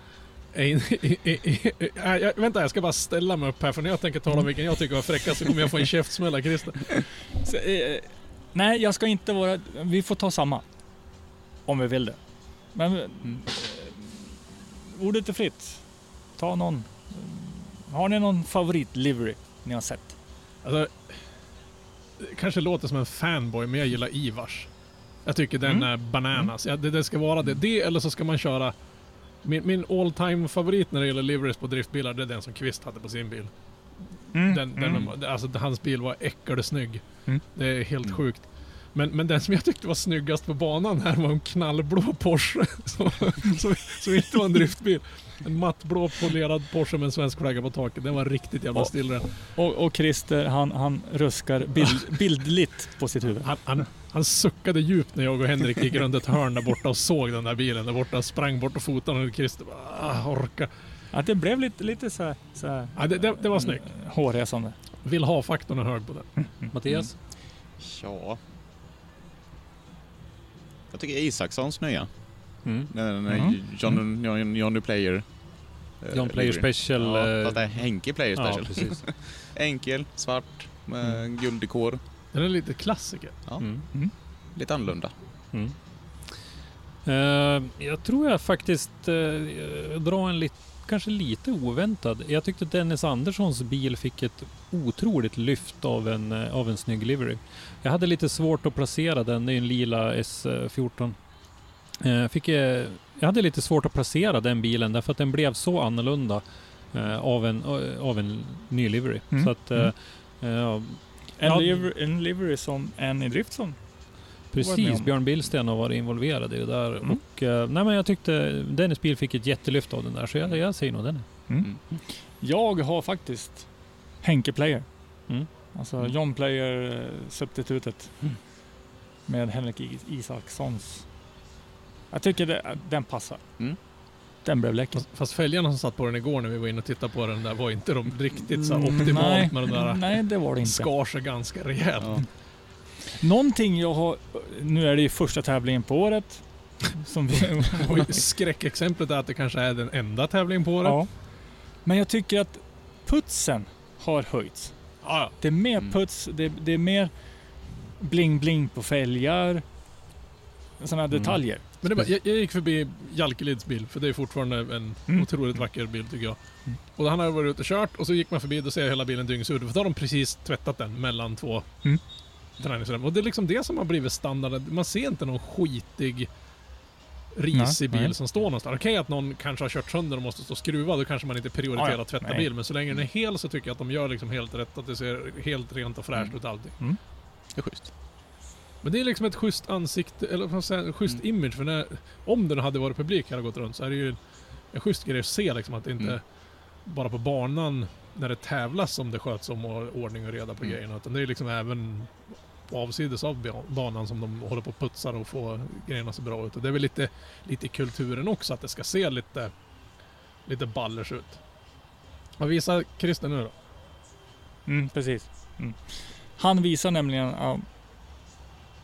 in, i, i, i, i, äh, jag, Vänta, jag ska bara ställa mig upp här för när jag tänker tala om vilken jag tycker var fräckast så kommer jag få en käftsmäll av Christer. Så, eh, nej, jag ska inte vara... Vi får ta samma. Om vi vill det. Men Mm. ordet är fritt. Ta någon. Har ni någon favorit-livery ni har sett? Alltså, det kanske låter som en fanboy, men jag gillar Ivars. Jag tycker den Mm. är bananas. Ja, det, det ska vara det. Det eller så ska man köra... Min, min all time favorit när det gäller liveries på driftbilar, det är den som Kvist hade på sin bil. Mm. Den, den, alltså, hans bil var äckelsnygg. Mm. Det är helt Mm. sjukt. Men, men den som jag tyckte var snyggast på banan här var en knallblå Porsche. Som, som, som inte var en driftbil. En mattblå polerad Porsche med en svensk flagga på taket. Den var riktigt jävla Ja. stillren. Och, och Christer, han, han ruskar bild, bildligt på sitt huvud. Han, han, han suckade djupt när jag och Henrik gick runt ett hörn där borta och såg den där bilen där borta. Sprang bort och fotade och Christer bara ah, orka. Att det blev lite, lite så här, så här Ja, det, det, det var snyggt. hårresande. Vill ha-faktorn är hög på den. Mattias? Ja. Jag tycker Isakssons nya. Mm. Den mm. John, John, Johnny Player. eh, John Player livery. Special. Ja, eh, fast det är Henke Player ja, Special. precis. Enkel, svart, med Mm. gulddekor. Den är lite klassiker. Ja, Mm. lite annorlunda. Mm. Eh, jag tror jag faktiskt uh, drar en lit, kanske lite oväntad. Jag tyckte Dennis Anderssons bil fick ett otroligt lyft av en, eh, av en snygg livery. Jag hade lite svårt att placera den, det är en lila S14. Eh, fick, eh, jag hade lite svårt att placera den bilen därför att den blev så annorlunda av, en, av en ny livery. Mm. Så att, eh, eh, En, Ja. liver, en livery som en i drift som. Precis. Björn Billsten har varit involverad i det där. Mm. Och, eh, nej, men jag tyckte Dennis bil fick ett jättelyft av den där, så jag, jag säger nog den. Mm. Jag har faktiskt Henke Player. Mm. Alltså Mm. John Player eh, substitutet. Mm. Med Henrik Isakssons. Jag tycker det, den passar. Mm. Den blev läcker. Fast, fast fälgarna som satt på den igår när vi var inne och tittade på den där var inte de riktigt så Mm, optimalt nej. med den där. Nej, det var det inte. Skar sig ganska rejält. Ja. Någonting jag har... Nu är det ju första tävlingen på året. Som vi, Och skräckexemplet är att det kanske är den enda tävlingen på året. ja. Men jag tycker att putsen har höjts. Ja, Det är mer Mm. puts, det, det är mer bling-bling på fälgar. Sådana Mm. detaljer. Men det var, jag, jag gick förbi Jalkelids bil, för det är fortfarande en Mm. otroligt vacker bil tycker jag. Mm. Och han hade varit ute och kört och så gick man förbi och ser jag hela bilen dyngsur. För då har de precis tvättat den mellan två Mm. Träningsrum. Och det är liksom det som har blivit standarden. Man ser inte någon skitig risig bil nej. som står någonstans. Okej att någon kanske har kört sönder och måste stå och skruva, då kanske man inte prioriterar Ja, att tvätta Nej. bil. Men så länge den är hel så tycker jag att de gör liksom helt rätt. Att det ser helt rent och fräscht Mm. ut allting. Det är schysst. Men det är liksom ett schysst ansikte, eller vad säger, en schysst Mm. image. För när, om den hade varit publik hade gått runt så är det ju en schysst grej att se liksom att det inte Mm. bara på banan när det tävlas som det sköts om och ordning och reda på Mm. grejerna. Utan det är liksom även avsides av banan som de håller på och putsar och får grejerna så bra ut. Och det är väl lite, lite i kulturen också att det ska se lite, lite ballers ut. Vad visar Christer nu då? Mm, precis. Mm. Han visar nämligen... ja,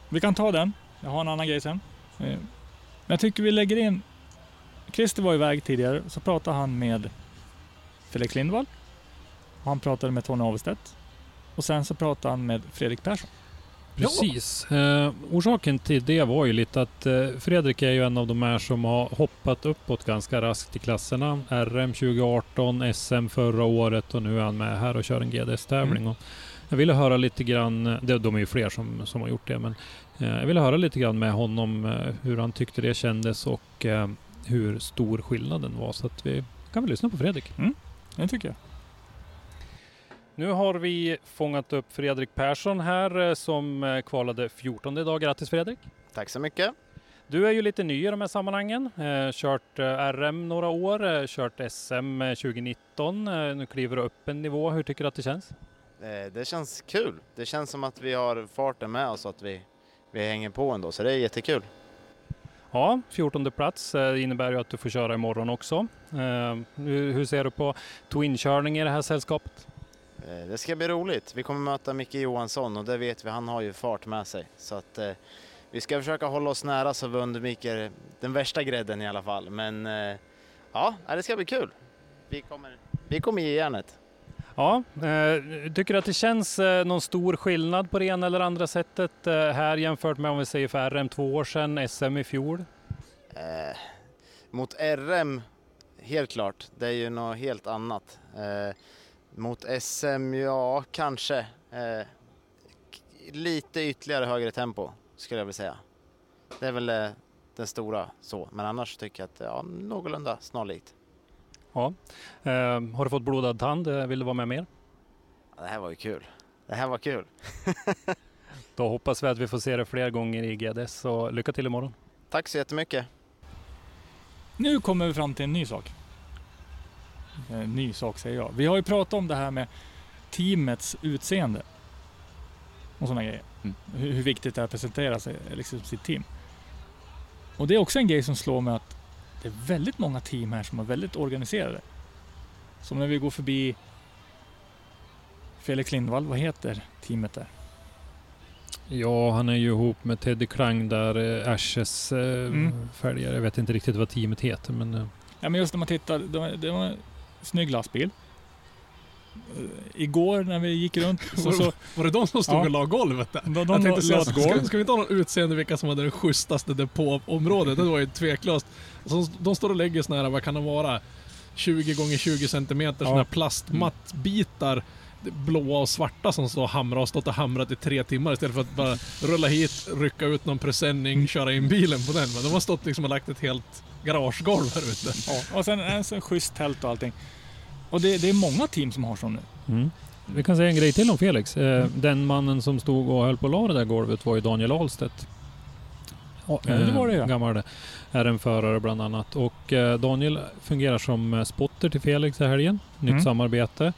vi kan ta den. Jag har en annan grej sen. Men jag tycker vi lägger in... Christer var iväg tidigare, så pratade han med Felix Lindvall. Han pratade med Tony Avestedt. Och sen så pratade han med Fredrik Persson. Precis. Eh, orsaken till det var ju lite att eh, Fredrik är ju en av de här som har hoppat uppåt ganska raskt i klasserna. RM 2018, SM förra året och nu är han med här och kör en GDS-tävling. Och Jag ville höra lite grann, det, de är ju fler som, som har gjort det, men eh, jag ville höra lite grann med honom eh, hur han tyckte det kändes och eh, hur stor skillnaden var. Så att vi kan väl lyssna på Fredrik. Det tycker jag. Nu har vi fångat upp Fredrik Persson här eh, som eh, kvalade 14 idag. Grattis Fredrik! Tack så mycket. Du är ju lite ny i de här sammanhangen. Eh, kört RM några år, kört SM eh, 2019. Eh, nu kliver du upp en nivå. Hur tycker du att det känns? Det känns kul. Det känns som att vi har farten med oss och att vi, vi hänger på ändå, så det är jättekul. Ja, 14 plats innebär ju att du får köra imorgon också. Hur, hur ser du på twinkörning i det här sällskapet? Eh, Det ska bli roligt. Vi kommer möta Micke Johansson och det vet vi, han har ju fart med sig. Så att eh, vi ska försöka hålla oss nära så vi undviker den värsta grädden i alla fall. Men eh, ja, det ska bli kul. Vi kommer, vi kommer ge järnet. Ja, eh, tycker du att det känns eh, någon stor skillnad på det ena eller andra sättet eh, här jämfört med om vi säger för RM två år sedan, SM i fjol? Mot RM helt klart. Det är ju något helt annat. Mot SM, ja kanske. Eh, lite ytterligare högre tempo skulle jag vilja säga. Det är väl eh, den stora så, men annars tycker jag att ja, någorlunda snarlikt. Ja. Eh, har du fått blodad tand? Eh, Vill du vara med mer? Ja, Det här var ju kul. Det här var kul. Då hoppas vi att vi får se det fler gånger i GDS. Så lycka till imorgon. Tack så jättemycket. Nu kommer vi fram till en ny sak. En ny sak säger jag. Vi har ju pratat om det här med teamets utseende. Och sådana grejer. Mm. Hur, hur viktigt det är att presentera sig, liksom sitt team. Och det är också en grej som slår mig att det är väldigt många team här som är väldigt organiserade. Som när vi går förbi Felix Lindvall, vad heter teamet där? Ja, han är ju ihop med Teddy Krang där, eh, Ashes eh, Mm. fälgare. Jag vet inte riktigt vad teamet heter men eh, Ja men just när man tittar, var en snygg lastbil. Eh, Igår när vi gick runt så, så Var det de som stod Ja. och la golvet där? de, Jag de tänkte säga, ska, ska vi inte ha någon utseende vilka som hade det schysstaste depåområdet? Det var ju tveklöst. Så de står och lägger såna här, vad kan de vara? 20 gånger 20 centimeter Ja. såna här plastmattbitar. Blåa och svarta som står och hamrar och stått och hamrat i tre timmar istället för att bara rulla hit, rycka ut någon presenning, köra in bilen på den. Men de har stått liksom och lagt ett helt garagegolv här ute. Ja, och sen en sån schysst tält och allting. Och det, det är många team som har sån nu. mm. Vi kan säga en grej till om Felix. Eh, Den mannen som stod och höll på att la det där golvet var ju Daniel Ahlstedt. Ja, det var det ja. Gammal RM-förare bland annat. Och eh, Daniel fungerar som eh, spotter till Felix i helgen. Nytt Mm. samarbete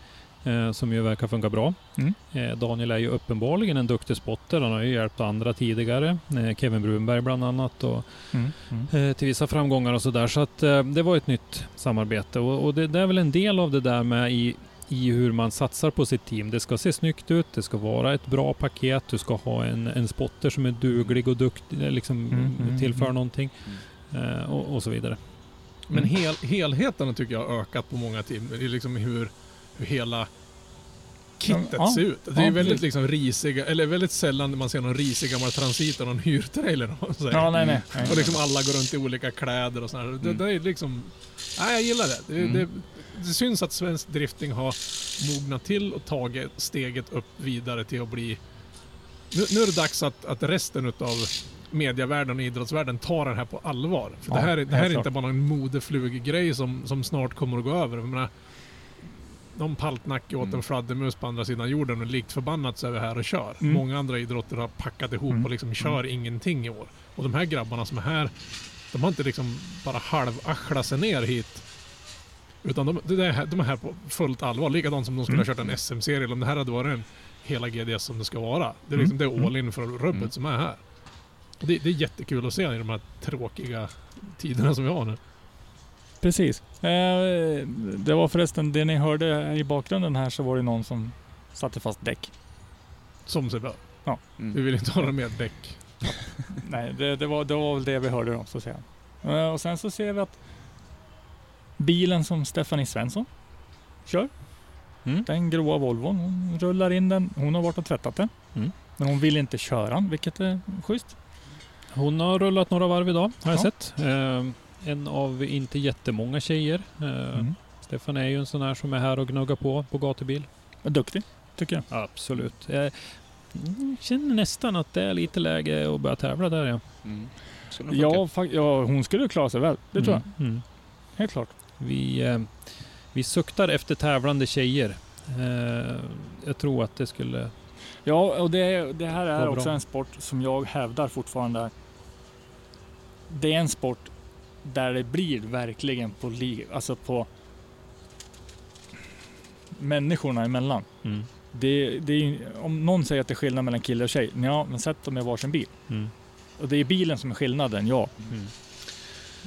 eh, som ju verkar funka bra. Mm. Eh, Daniel är ju uppenbarligen en duktig spotter. Han har ju hjälpt andra tidigare. Eh, Kevin Brunberg bland annat. Och, Mm. Mm. eh, till vissa framgångar och sådär. Så att eh, det var ett nytt samarbete och, och det, det är väl en del av det där med i, i hur man satsar på sitt team. Det ska se snyggt ut, det ska vara ett bra paket, du ska ha en, en spotter som är duglig och duktig, eh, liksom Mm, mm, tillför mm. någonting eh, och, och så vidare. Men hel, helheten tycker jag har ökat på många team. Det är liksom hur, hur hela kittet Ja, ser ut. Det är ja, väldigt liksom risiga, eller väldigt sällan man ser någon risig gammal transit och någon hyrtrailer. säger. Ja, nej, nej. nej. Och liksom alla går runt i olika kläder och sådär. Det, Mm. det är liksom... Nej, jag gillar det. Det, Mm. det. det syns att svensk drifting har mognat till och tagit steget upp vidare till att bli... Nu, nu är det dags att, att resten utav medievärlden och idrottsvärlden tar det här på allvar. För Ja, det här, är- det här är inte bara en modefluggrej som, som snart kommer att gå över. Jag menar, någon paltnacke åt Mm. en fladdermus på andra sidan jorden och likt förbannat så är vi här och kör. Mm. Många andra idrotter har packat ihop Mm. och liksom kör ingenting i år. Och de här grabbarna som är här, de har inte liksom bara halvarslat sig ner hit. Utan de, det är, här- de är här på fullt allvar. Likadant som de skulle ha Mm. kört en SM-serie eller om det här hade varit en hela GDS som det ska vara. Det är, Mm. liksom, det är all in för rubbet Mm. som är här. Det, det är jättekul att se i de här tråkiga tiderna som vi har nu. Precis. Eh, det var förresten, det ni hörde i bakgrunden här så var det någon som satte fast däck. Som sig bör. Vi Mm. vill inte ha några mer däck. Nej, det, det, var, det var väl det vi hörde då, så att säga. Eh, och sen så ser vi att bilen som Stephanie Svensson kör, Mm. den gråa Volvon, hon rullar in den. Hon har varit och tvättat den. Mm. Men hon vill inte köra den, vilket är schysst. Hon har rullat några varv idag har jag Ja. sett. Eh, en av inte jättemånga tjejer. Eh, Mm. Stefan är ju en sån här som är här och gnuggar på på gatubil. Duktig, tycker jag. Absolut. Jag mm, känner nästan att det är lite läge att börja tävla där ja. Mm. Ja, ja, hon skulle klara sig väl. Det tror jag. Mm. Mm. Helt klart. Vi, eh, vi suktar efter tävlande tjejer. Eh, jag tror att det skulle... Ja, och det, det här är bra. också en sport som jag hävdar fortfarande. Det är en sport där det blir verkligen på, li- alltså på människorna emellan. Mm. Det, det är, om någon säger att det är skillnad mellan kille och tjej, ja men sätt dem i varsin bil. Mm. Och det är bilen som är skillnaden, ja. Mm.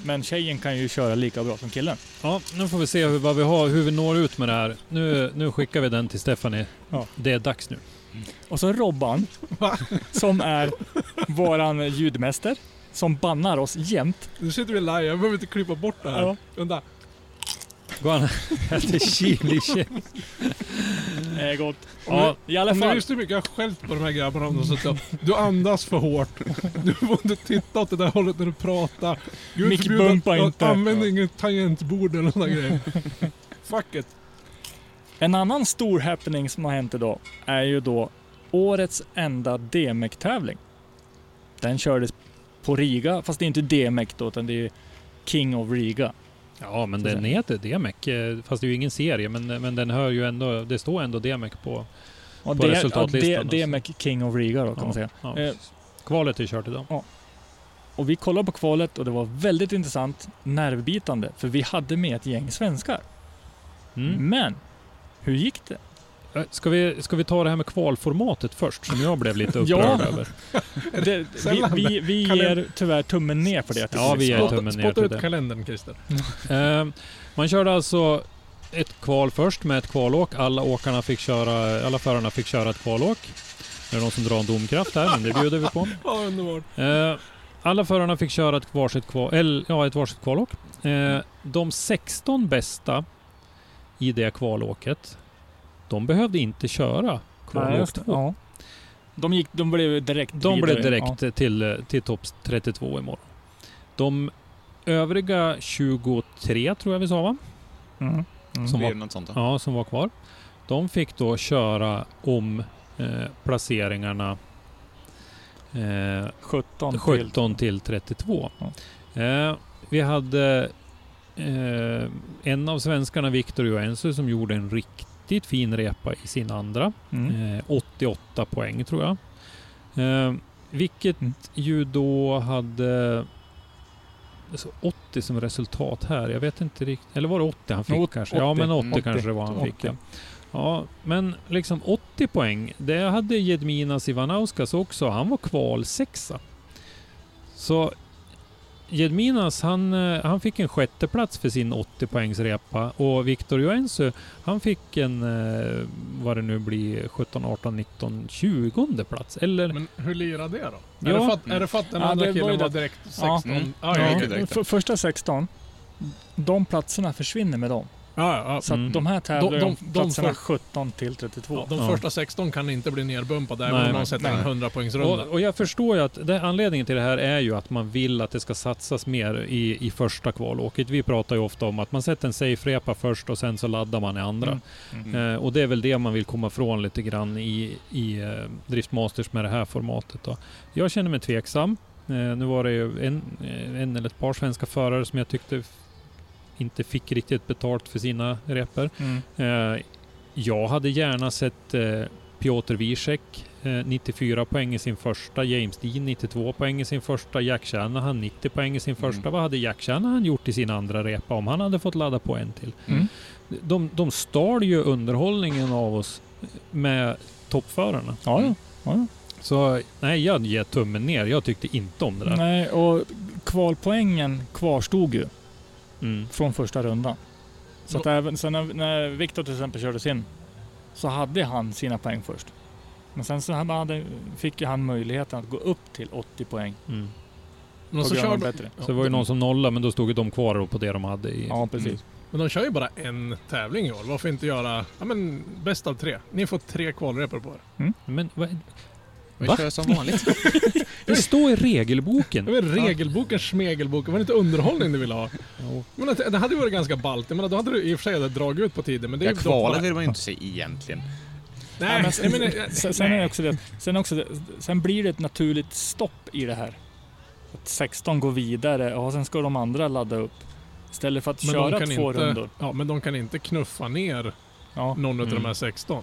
Men tjejen kan ju köra lika bra som killen. Ja, nu får vi se hur, vad vi har, hur vi når ut med det här. Nu, nu skickar vi den till Stephanie. Ja. Det är dags nu. Och så Robban, som är våran ljudmäster, som bannar oss jämt. Nu sitter vi live, jag behöver inte klippa bort det här. Ja. Vänta. Går han äter chili chips? Det är gott. Ja, I alla Om du fall. visste hur mycket jag har skällt på de här grabbarna om de suttit och- Du andas för hårt. Du får inte titta åt det där hållet när du pratar. Gud Mick förbjude bumpa att- inte. Använd inget tangentbord eller sådana grejer. Fuck it. En annan stor happening som har hänt idag är ju då årets enda DMEC-tävling. Den kördes på Riga, fast det är inte DMEC då, utan det är King of Riga. Ja, men den heter DMEC. eh, Fast det är ju ingen serie, men, men den hör ju ändå... Det står ändå DMEC på, på det, resultatlistan. ja, alltså. D- DMEC King of Riga då kan man säga. Ja. Eh, Kvalet är kört idag. Och vi kollade på kvalet och det var väldigt intressant, nervbitande, för vi hade med ett gäng svenskar. Mm. Men, hur gick det? Eh, Ska vi, ska vi ta det här med kvalformatet först, som jag blev lite Ja. upprörd över? det vi vi, vi ger tyvärr tummen ner för det. Ja, vi ger tummen ner spotta ut det. kalendern Christer. Eh, man körde alltså ett kval först med ett kvalåk. Alla åkarna fick köra, alla förarna fick köra ett kvalåk. Det är någon som drar en domkraft här, men det bjuder vi på. Ja, underbart. Eh, alla förarna fick köra ett varsitt, kval, eller, ja, ett varsitt kvalåk. De 16 bästa i det kvalåket, de behövde inte köra Nej, kvalåk just det. 2. Ja. De, gick, de blev direkt De vidare. blev direkt till, till topp 32 imorgon. De övriga 23 tror jag vi sa va? Ja. Mm. Mm. Som var, något sånt. då. ja, som var kvar. De fick då köra om eh, placeringarna eh, 17 till... 17 till 32. Eh, vi hade eh, en av svenskarna, Victor Joensuu, som gjorde en riktigt fin repa i sin andra. Mm. Eh, 88 poäng tror jag. Eh, vilket Mm. ju då hade alltså 80 som resultat här. Jag vet inte riktigt. Eller var det 80 han fick Åt- kanske? Ja, men 80, 80. kanske det var han 80. fick. Ja. ja, men liksom 80 poäng. Det hade Jedminas Ivanauskas också. Han var kval sexa. Så Jedminas han, eh, han fick en sjätteplats för sin 80 poängs repa och Victor Joensuu han fick en, eh, vad det nu blir, 17, 18, 19, 20 plats. Eller Men hur lirar det då? Ja. Är, det för att, är det för att den Ja, andra det var killen var det. direkt Ja. 16? Mm. Ja, Ja, ja, det ja. direkt. För, första 16, de platserna försvinner med dem. Ja, ja. Så Mm. att de här tävlar De- de, de- platserna för- 17 till 32. Ja, de Ja. första 16 kan inte bli nerbumpade även om nej, sätter en 100 poängsrunda. Och, och jag förstår ju att det, anledningen till det här är ju att man vill att det ska satsas mer i, i första kvalåket. Vi pratar ju ofta om att man sätter en safe-repa först och sen så laddar man i andra. Mm. Eh, och det är väl det man vill komma från lite grann i, i eh, Drift Masters med det här formatet. Då. Jag känner mig tveksam. Eh, nu var det ju en, eh, en eller ett par svenska förare som jag tyckte inte fick riktigt betalt för sina repor. Mm. Eh, jag hade gärna sett eh, Piotr Wiesek eh, 94 poäng i sin första, James Dean 92 poäng i sin första, Jack Shanahan 90 poäng i sin första. Mm. Vad hade Jack Shanahan gjort i sin andra repa om han hade fått ladda på en till? Mm. De, de stal ju underhållningen av oss med toppförarna. Ja, ja. ja. Så nej, jag ger tummen ner. Jag tyckte inte om det där. Nej, och kvalpoängen kvarstod ju Mm. från första rundan. Så att även sen när, när Viktor till exempel körde sin så hade han sina poäng först. Men sen så hade, fick ju han möjligheten att gå upp till 80 poäng Mm. Men så kör de, Så det var ju någon som nollade, men då stod ju de kvar då på det de hade i... Ja, precis. Mm. men de kör ju bara en tävling i år. Varför inte göra ja, men, bäst av tre? Ni får tre kvalrepor på er. Men vad, Vi Va? kör som vanligt. det står i regelboken. Det var regelboken, smegelboken. Var det inte underhållning du ville ha? Jo. Men det, det hade ju varit ganska ballt. Jag menar, då hade du i och för sig dragit ut på tiden. Men det är Ja, kvalet vill man ju inte se egentligen. Nej, Ja, men men, sen, men, sen, sen är det också det, sen, också det, sen blir det ett naturligt stopp i det här. Att 16 går vidare och sen ska de andra ladda upp. Istället för att men de köra två inte, rundor. Ja, men de kan inte knuffa ner Ja. någon av Mm. de här 16.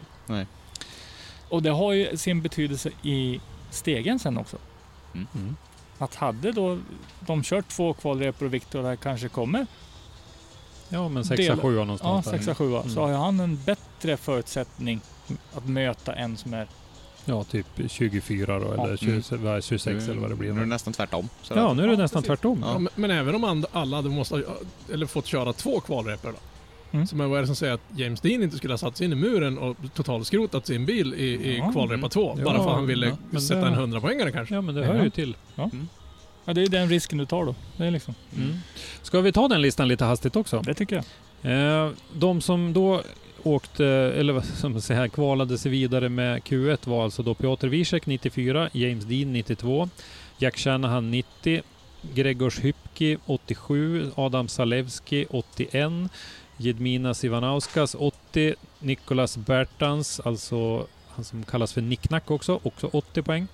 Och det har ju sin betydelse i stegen sen också. Mm. Att hade då de kört två kvalrepor och Viktor där kanske kommer Ja, men sexa, Del- sjua Ja, någonstans där. sexa, sjua. Mm. Så har han en bättre förutsättning att möta en som är... Ja, typ 24 då, eller Ja. 20, vad är 26 eller vad det Nu är det blir. nästan tvärtom. Så Ja, nu är det Ja, nästan precis. tvärtom. Ja. Ja, men, men även om alla hade måste, eller fått köra två kvalrepor då. Mm. Så men vad är det som säger att James Dean inte skulle ha satt sig in i muren och totalskrotat sin bil i, i Ja, kvalrepa mm. 2? Ja, bara för att han ville ja, sätta det- en 100 poängare kanske? Ja, men det hör ju till. Ja, det är den risken du tar då. Det, är liksom, Mm. Ska vi ta den listan lite hastigt också? det tycker jag. Eh, de som då åkte, eller ska man kvalade sig vidare med Q1 var alltså då Piotr Wiesek 94, James Dean 92, Jack Shanahan 90, Gregors Hypki 87, Adam Salewski 81, Jedminas Ivanauskas 80, Nicolas Bertans, alltså han som kallas för Nicknack också, också 80 poäng.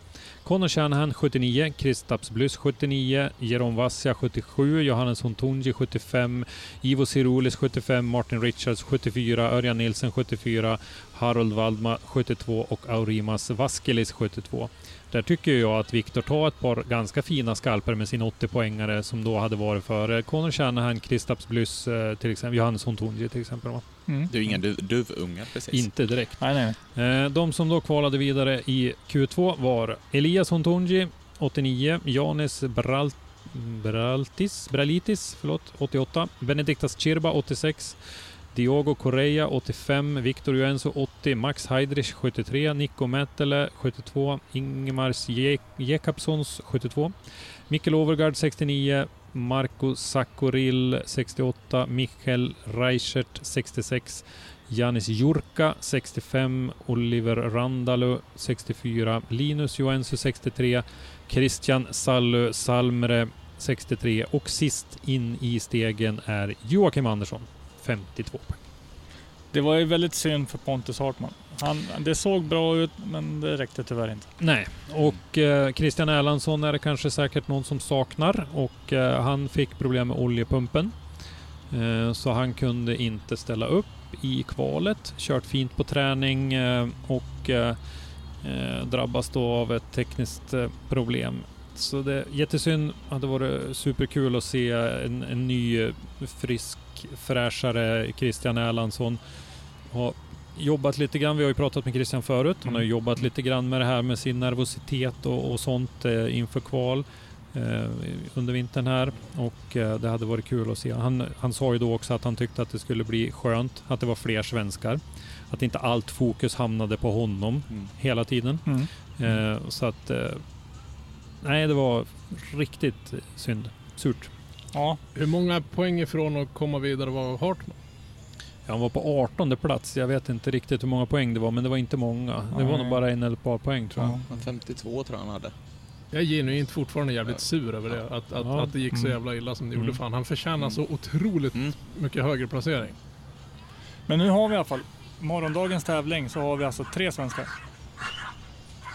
Conor Shanahan 79, Kristaps Blyss 79, Jerome Vassia 77, Johannes Hontunji 75, Ivo Sirulis 75, Martin Richards 74, Örjan Nilsen 74, Harold Waldma 72 och Aurimas Vaskelis 72. Där tycker jag att Viktor tar ett par ganska fina skalper med sin 80-poängare som då hade varit före Conor Shanahan, Kristaps Blyss, eh, till exempel, Johannes Hontunji till exempel. Va? Mm. Det är ju inga duv- duvungar precis. Inte direkt. Nej, nej. Eh, De som då kvalade vidare i Q2 var Elias Hontunji 89, Janis Bralt Braltis, Bralitis förlåt, 88, Benediktas Chirba 86, Diogo Correa 85, Victor Joenso 80, Max Heidrich 73, Nico Mättele 72, Ingemars Je- 72, Mikkel Overgaard 69, Marco Sakoril 68, Michael Reichert 66, Janis Jurka 65, Oliver Randalu 64, Linus Joensu 63, Christian Sallu Salmre 63 och sist in i stegen är Joakim Andersson. 52 poäng. Det var ju väldigt synd för Pontus Hartman. Han, det såg bra ut, men det räckte tyvärr inte. Nej, och eh, Christian Erlandsson är det kanske säkert någon som saknar och eh, han fick problem med oljepumpen. Eh, så han kunde inte ställa upp i kvalet. Kört fint på träning eh, och eh, eh, drabbas då av ett tekniskt problem. Så det är jättesynd. hade varit superkul att se en, en ny eh, frisk, fräschare Christian Erlandsson. Har jobbat lite grann. Vi har ju pratat med Christian förut. Han har ju jobbat lite grann med det här med sin nervositet och, och sånt eh, inför kval eh, under vintern här. Och eh, det hade varit kul att se. Han, han sa ju då också att han tyckte att det skulle bli skönt att det var fler svenskar. Att inte allt fokus hamnade på honom Mm. hela tiden. Mm. Eh, så att... Nej, det var riktigt synd. Surt. Ja, Hur många poäng ifrån att komma vidare var Hartman? Ja, han var på 18 plats. Jag vet inte riktigt hur många poäng det var, men det var inte många. Det var nog bara en eller ett par poäng tror jag. Ja. Men 52 tror jag han hade. Jag är genuint fortfarande jävligt sur över det. Att, att, Ja. att det gick så Mm. jävla illa som det Mm. gjorde. Fan, han förtjänar Mm. så otroligt Mm. mycket högre placering. men nu har vi i alla fall morgondagens tävling så har vi alltså tre svenskar.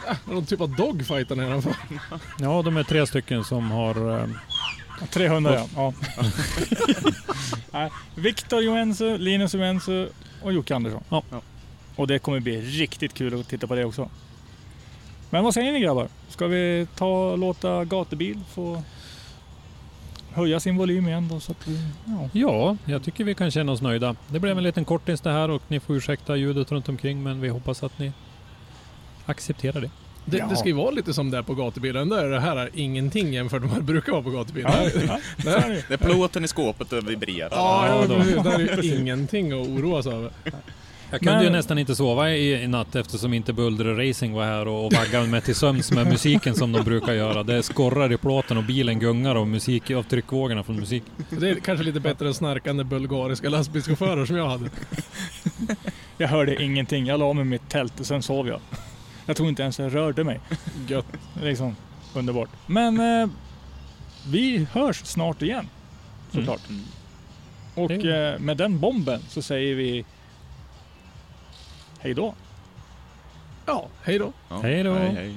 Någon typ av dogfight där nere. Ja, de är tre stycken som har... Eh, 300 ja. ja. Nej, Viktor Joensuu, Linus Joensuu och Jocke Andersson. Ja. Och det kommer bli riktigt kul att titta på det också. Men vad säger ni grabbar? Ska vi ta låta gatubil få höja sin volym igen då? Så att vi, ja. ja, jag tycker vi kan känna oss nöjda. Det blev en liten kortis det här och ni får ursäkta ljudet runt omkring men vi hoppas att ni accepterar det. Det, Ja. det ska ju vara lite som det är på gatubilen. Där är det här är ingenting jämfört med vad det brukar vara på gatubilen. Ja, ja, det är plåten i skåpet och vibrerar. Ja, Ja, det är ju ingenting att oroa sig över. Jag kunde Men- ju nästan inte sova i, i natt eftersom inte Bullre Racing var här och, och vaggade mig till sömns med musiken som de brukar göra. Det skorrar i plåten och bilen gungar av musik, av tryckvågorna från musik. Det är kanske lite bättre än snarkande bulgariska lastbilschaufförer som jag hade. Jag hörde ingenting. Jag la mig i mitt tält och sen sov jag. Jag tror inte ens jag rörde mig. Gött. Liksom underbart. Men eh, vi hörs snart igen. Såklart. Mm. Och eh, med den bomben så säger vi hej då. Ja, hej då. Ja. Hej då. Hej, hej.